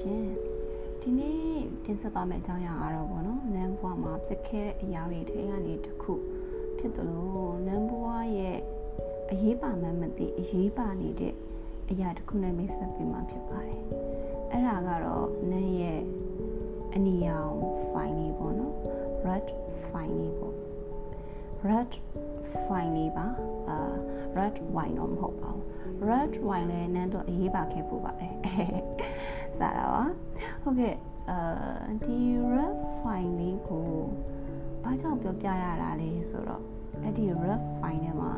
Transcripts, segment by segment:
ရှင်ဒီနေ့တင်ဆက်သွားမယ့်အကြောင်းအရာကတော့ပေါ့နော်နမ်ဘွားမှာဖြစ်ခဲ့တဲ့အရာတွေထဲကနေတစ်ခုဖြစ်တယ်လို့နမ်ဘွားရဲ့အရေးပါမှန်းမသိအရေးပါနေတဲ့အရာတစ်ခုနဲ့မိတ်ဆက်ပေးမှာဖြစ်ပါတယ်အဲ့ဒါကတော့နမ်ရဲ့အနီရောင် file လေးပေါ့နော် red file လေးပေါ့ red file လေးပါအာ red wine တော့မဟုတ်ပါဘူး red wine လည်းနန်းတော့အရေးပါခဲ့ဖို့ပါတယ် စားတာပါဟုတ်ကဲ့အာဒီ red fine လေးကိုဘာကြောင့်ပြောပြရတာလဲဆိုတော့အဲ့ဒီ red fine ထဲမှာ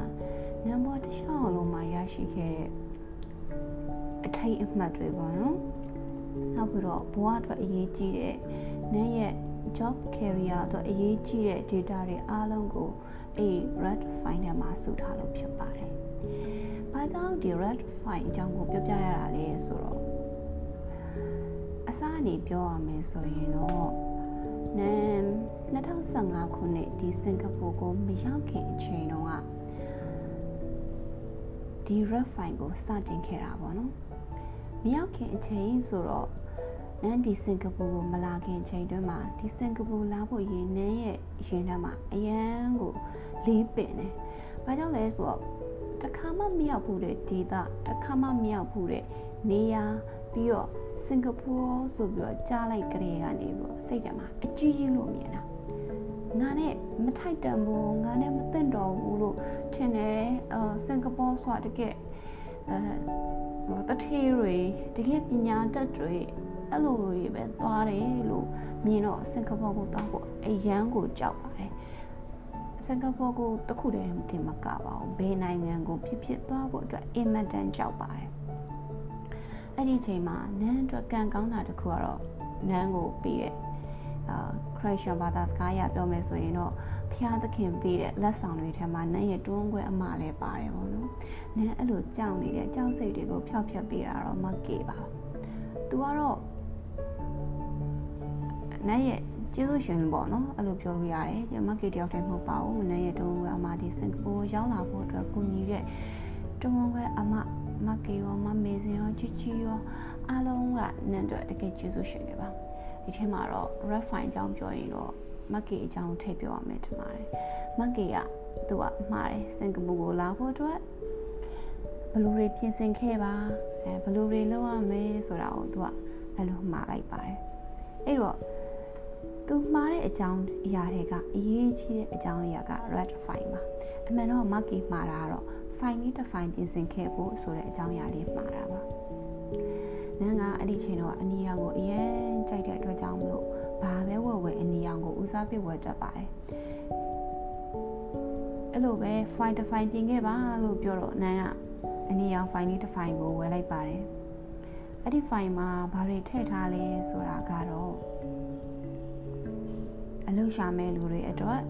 နံပါတ်တစ်ချောင်းလုံးမှာရရှိခဲ့တဲ့အထိတ်အမှတ်တွေပေါ့နော်နောက်ပြီးတော့ဘဝအတွက်အရေးကြီးတဲ့နန်းရဲ့ job career အတွက်အရေးကြီးတဲ့ data တွေအားလုံးကိုအဲ့ red fine ထဲမှာစုထားလို့ဖြစ်ပါတယ်။ဘာကြောင့်ဒီ red fine အကြောင်းကိုပြောပြရတာလဲဆိုတော့အ စအနေပြောရမယ်ဆိုရင်တော့နမ်2015ခုနှစ်ဒီစင်ကာပူကိုမရောက်ခင်အချိန်တုန်းကဒီ red fine ကိုစတင်ခဲ့တာပေါ့နော်။မရောက်ခင်အချိန်ဆိုတော့နန်းဒီစင်ကာပူကိုမလာခင်အချိန်တွင်းမှာဒီစင်ကာပူလာဖို့ရင်းနန်းရဲ့ရင်ထဲမှာအရန်ကိုလေးပင်တယ်။ဘာကြောင့်လဲဆိုတော့တခါမှမရောက်ဘူးတဲ့ဒေသတခါမှမရောက်ဘူးတဲ့နေရာပြီးတော့ စင်ကာပူဆိုပြီးတော့ကြားလိုက်ကြတဲ့ကနေပြီးတော့စိတ်ထဲမှာအကြီးကြီးလို့မြင်တာငါနဲ့မထိုက်တန်ဘူးငါနဲ့မသင့်တော်ဘူးလို့ထင်တယ်အာစင်ကာပူဆိုတာတကယ်အဲတထေးတွေတကယ်ပညာတတ်တွေအဲ့လိုတွေပဲသွားတယ်လို့မြင်တော့စင်ကာပူကိုတောက်ဖို့အရန်ကိုကြောက်ပါတယ်စင်ကာပူကိုတခုတည်းတင်မကပါဘူးဘယ်နိုင်ငံကိုဖြစ်ဖြစ်သွားဖို့အတွက်အင်မတန်ကြောက်ပါတယ် အဲ့ဒီချိန်မှာနန်းအတွက်ကံကောင်းတာတခုကတော့နန်းကိုပြီးတဲ့အာခရစ်ယာန်ဘာသာစကားအရပြောမယ်ဆိုရင်တော့ဖျားသခင်ပေးတဲ့လက်ဆောင်တွေထဲမှာနန်းရဲ့တွန်းခွဲအမလည်းပါတယ်ပေါ့နော်။နန်းအဲ့လိုကြောက်နေတဲ့ကြောက်စိတ်တွေကိုဖျောက်ဖျက်ပေးတာတော့မကေပါ။သူကတော့နန်းရဲ့ကျေးဇူးရှင်ပေါ့နော်အဲ့လိုပြောလို့ရတယ်။ကျမကေတယောက်တည်းမဟုတ်ပါဘူး။နန်းရဲ့တွန်းခွဲအမဒီစင်ကာပူရောက်လာဖို့အတွက်ကူညီတဲ့တွန်းခွဲအမ မကေရောမမေစင်ရောချီချီရောအားလုံးကနန်းတို့တကယ်ကျေးဇူးရှင်တွေပါဒီထဲမှာတော့ refine အကြောင်းပြောရင်တော့မကေအကြောင်းထည့်ပြောရမယ်ထင်ပါတယ်မကေကသူကမှားတယ်စင်ကာပူကိုလာဖို့အတွက်ဘလူတွေပြင်ဆင်ခဲ့ပါအဲဘလူတွေလုပ်ရမယ်ဆိုတာကိုသူကအဲ့လိုမှားလိုက်ပါတယ်အဲ့တော့သူမှားတဲ့အကြောင်းအရာတွေကအရေးကြီးတဲ့အကြောင်းအရာက red fine ပါအမှန်တော့မကီမှားတာကတော့ fine လေးတစ် fine ပြင်ဆင်ခဲ့ဖို့ဆိုတဲ့အကြောင်းအရာလေးမှားတာပါနန်းကအဲ့ဒီချိန်တော့အနီရောင်ကိုအရင်ကြိုက်တဲ့အတွက်ကြောင့်မလို့ဘာပဲဝယ်ဝယ်အနီရောင်ကိုဦးစားပေးဝယ်တတ်ပါတယ်အဲ့လိုပဲ fine တစ် fine ပြင်ခဲ့ပါလို့ပြောတော့နန်းကအနီရောင် fine လေးတစ် fine ကိုဝယ်လိုက်ပါတယ်အဲ့ဒီ fine မှာဘာတွေထည့်ထားလဲဆိုတာကတော့အလုပ်ရှာမဲ့လူတွေအတွက်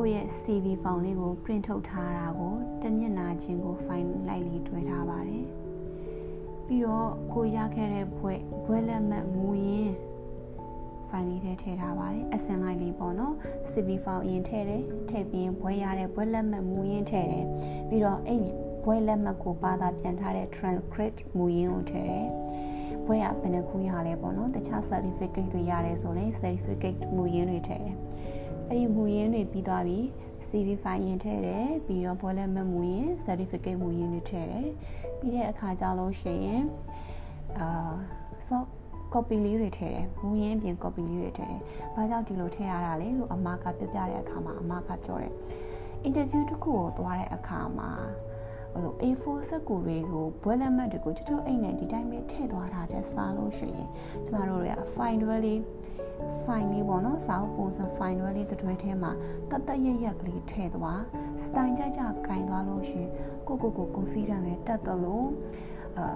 ကိုယ့်ရဲ့ CV ဖောင်လေးကို print ထုတ်ထားတာကိုတမျက်နှာချင်းကို file လိုက်လေးတွဲထားပါတယ်ပြီးတော့ကိုရခဲ့တဲ့ဘွဲ့ဘွဲ့လက်မှတ်မူရင်း file လေးထဲထည့်ထားပါတယ်အစင်လိုက်လေးပေါ့နော် CV file အရင်ထည့်တယ်ထည့်ပြီးဘွဲ့ရတဲ့ဘွဲ့လက်မှတ်မူရင်းထည့်တယ်ပြီးတော့အဲ့ဘွဲ့လက်မှတ်ကိုပါတာပြန်ထားတဲ့ transcript မူရင်းကိုထည့်တယ်ဘွဲ့ရဘယ်နှခုရလဲပေါ့နော်တခြား certificate တွေရတယ်ဆိုရင် certificate မူရင်းတွေထည့်တယ် အဲ့ဒီမူရင်းတွေပြီးသွားပြီ CV file ရင်ထည့်တယ်ပြီးတော့ဘောလက်မမူရင် certificate မူရင်းတွေထည့်တယ်ပြီးတဲ့အခါကျလို့ရှိရင်အာ so copy လေးတွေထည့်တယ်မူရင်းပြင် copy လေးတွေထည့်တယ်ဘာကြောင့်ဒီလိုထည့်ရတာလဲလို့အမကပြပြတဲ့အခါမှာအမကပြောတယ် interview တစ်ခုကိုသွားတဲ့အခါမှာဟို A4 စက်ကူတွေကိုဘွဲလက်မှတ်တွေကိုချွတ်အိတ်နဲ့ဒီတိုင်းပဲထည့်သွားတာတဲ့စားလို့ရှိရင်ကျမတို့တွေက file တွေလေး file လေးပေါ့နော်စာအုပ်ပုံစံ file လေးတစ်တွဲထဲမှာတတ်တတ်ရရက်ကလေးထည့်သွား style ကြကြကင်သွားလို့ရှင်ကိုကိုကို confident လည်းတက်တယ်လို့အာ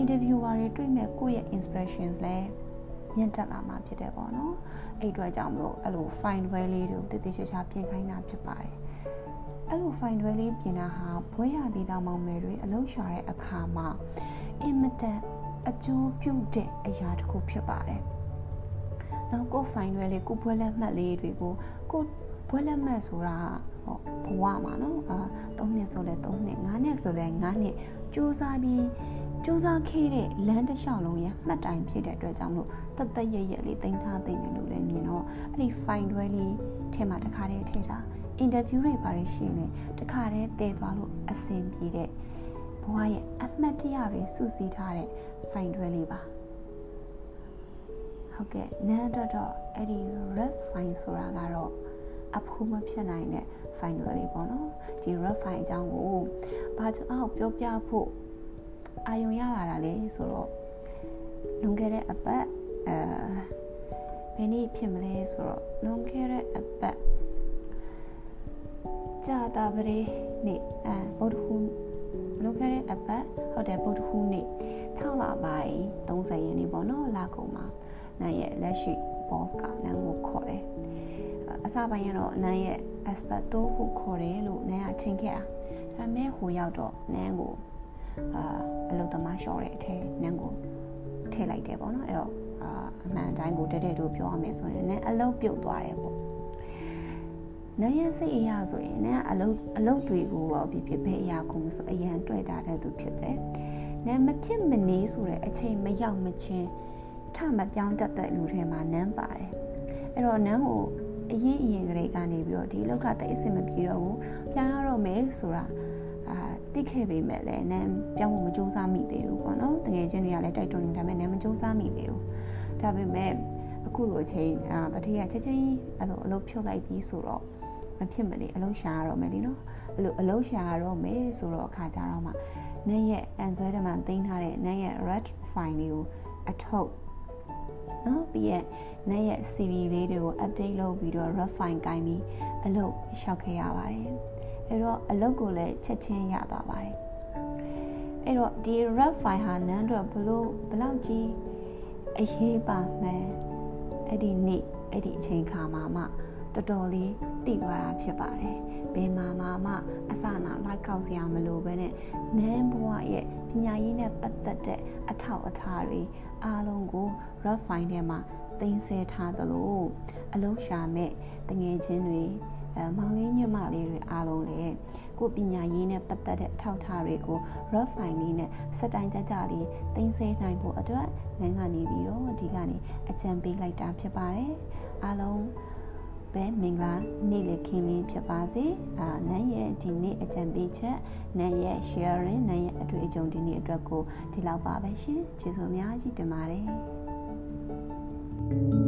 interviewer တွေတွေ့မဲ့ကိုယ့်ရဲ့ inspirations လည်းမြင့်တက်လာမှာဖြစ်တယ်ပေါ့နော်အဲ့အတွက်ကြောင့်မလို့အဲ့လို file တွဲလေးတွေကိုတည်တည်ချာချာပြင်ခိုင်းတာဖြစ်ပါတယ်အဲ့လို file တွဲလေးပြင်တာဟာဘွဲရပြီးသားမောင်မယ်တွေအလုပ်ရှာတဲ့အခါမှာအင်မတန်အကျိုးပြုတဲ့အရာတစ်ခုဖြစ်ပါတယ် နောက်ကိုဖိုင်ရွယ်လေးကိုဘွဲလက်မှတ်လေးတွေကိုကိုဘွဲလက်မှတ်ဆိုတာဟောဘဝမှာနော်အာ3နှစ်ဆိုလဲ3နှစ်5နှစ်ဆိုလဲ5နှစ်စူးစမ်းပြီးစူးစမ်းခဲ့တဲ့လမ်းတစ်လျှောက်လုံးရဲ့မှတ်တိုင်ဖြစ်တဲ့အတွက်ကြောင့်မလို့တသက်ရရလေးတင်ထားသိနေလို့လည်းမြင်တော့အဲ့ဒီ fine တွဲလေးထဲမှာတခါတည်းထည့်တာအင်တာဗျူးတွေပါတယ်ရှင်လေတခါတည်းတည်သွားလို့အဆင်ပြေတဲ့ဘဝရဲ့အမှတ်တရတွေစုစည်းထားတဲ့ fine တွဲလေးပါ ဟုတ်ကဲ့နန်းတော့တော့အဲ့ဒီ red fine ဆိုတာကတော့အဖိုးမဖြစ်နိုင်တဲ့ fine တွဲလေးပေါ့နော်ဒီ red fine အကြောင်းကိုဘာကြောင့်ပြောပြဖို့အာယုံရလာတာလဲဆိုတော့လွန်ခဲ့တဲ့အပတ်အဲဘယ်နေ့ဖြစ်မလဲဆိုတော့လွန်ခဲ့တဲ့အပတ်ကြာတာပရေနေ့အဲဗုဒ္ဓဟူးလွန်ခဲ့တဲ့အပတ်ဟုတ်တယ်ဗုဒ္ဓဟူးနေ့6လပိုင်း30ရက်နေ့ပေါ့နော်လာကုန်မှာ နားရဲ့လက်ရှိ boss ကနန်းကိုခေါ်တယ်အစပိုင်းကတော့နန်းရဲ့ expert တိုးဖို့ခေါ်တယ်လို့နန်းကထင်ခဲ့တာဒါပေမဲ့ဟိုရောက်တော့နန်းကိုအာအလုသမားလျှော်တဲ့အထဲနန်းကိုထည့်လိုက်တယ်ပေါ့နော်အဲ့တော့အာအမှန်တိုင်းကိုတက်တက်တို့ပြောရမယ်ဆိုရင်နန်းအလုပြုတ်သွားတယ်ပေါ့နန်းရဲ့စိတ်အရာဆိုရင်နန်းကအလုအလုတွေကိုရောဖြစ်ဖြစ်ဘယ်အရာကိုမဆိုအရန်တွေ့တာတဲ့သူဖြစ်တယ်နန်းမဖြစ်မနေဆိုတဲ့အချိန်မရောက်မချင်းထ မပြောင်းတတ်တဲ့လူထဲမှာနန်းပါတယ်အဲ့တော့နန်းကိုအရင်အရင်ကလေးကနေပြီးတော့ဒီလောက်ကတိတ်အဆင်မပြေတော့ဘူးပြန်ရတော့မယ်ဆိုတာသိခဲ့ပေမဲ့လည်းနန်းပြောင်းဖို့မကြိုးစားမိသေးဘူးပေါ့နော်တကယ်ချင်းတွေကလည်းတိုက်တွန်းနေတာမဲ့နန်းမကြိုးစားမိသေးဘူးဒါပေမဲ့အခုလိုအချိန်အာတတိယချက်ချင်းအဲ့လိုအလုပ်ဖြုတ်လိုက်ပြီးဆိုတော့မဖြစ်မနေအလုပ်ရှာရတော့မယ်ဒီနော်အဲ့လိုအလုပ်ရှာရတော့မယ်ဆိုတော့အခါကြတော့မှနန်းရဲ့ Android မှာတင်ထားတဲ့နန်းရဲ့ red file လေးကိုအထုတ် နော်ပြီးရဲ့နန်းရဲ့ CV လေးတွေကို update လုပ်ပြီးတော့ red file ကိုင်းပြီးအလုပ်ရှောက်ခဲ့ရပါတယ်အဲ့တော့အလုပ်ကိုလည်းချက်ချင်းရသွားပါတယ်အဲ့တော့ဒီ rap file ဟာနန်းတော့ဘလို့ဘလောက်ကြီးအရေးပါမှန်းအဲ့ဒီနေ့အဲ့ဒီအချိန်ခါမှာမှ တော်တော်လေးတည်သွားတာဖြစ်ပါတယ်ဘယ်မှာမှမှအစနာလိုက်ကောက်စရာမလိုဘဲနဲ့နန်းဘဝရဲ့ပညာရေးနဲ့ပတ်သက်တဲ့အထောက်အထားတွေအားလုံးကို rap file ထဲမှာတင်ဆက်ထားသလိုအလုံးရှာမဲ့တငယ်ချင်းတွေအဲမောင်လေးညမလေးတွေအားလုံးလည်းကိုပညာရေးနဲ့ပတ်သက်တဲ့အထောက်အထားတွေကို rough file လေးနဲ့စက်တိုင်းကြကြလေးတင်ဆေးနိုင်ဖို့အတွက်ငန်းကနေပြီးတော့ဒီကနေအကြံပေးလိုက်တာဖြစ်ပါတယ်အားလုံး ပဲမင်္ဂလာနေ့လည်ခင်းလေးဖြစ်ပါစေ။အာနန်းရဲ့ဒီနေ့အကြံပေးချက်နန်းရဲ့ sharing နန်းရဲ့အတွေ့အကြုံဒီနေ့အတွက်ကိုဒီလောက်ပါပဲရှင်။ကျေးဇူးအများကြီးတင်ပါတယ်။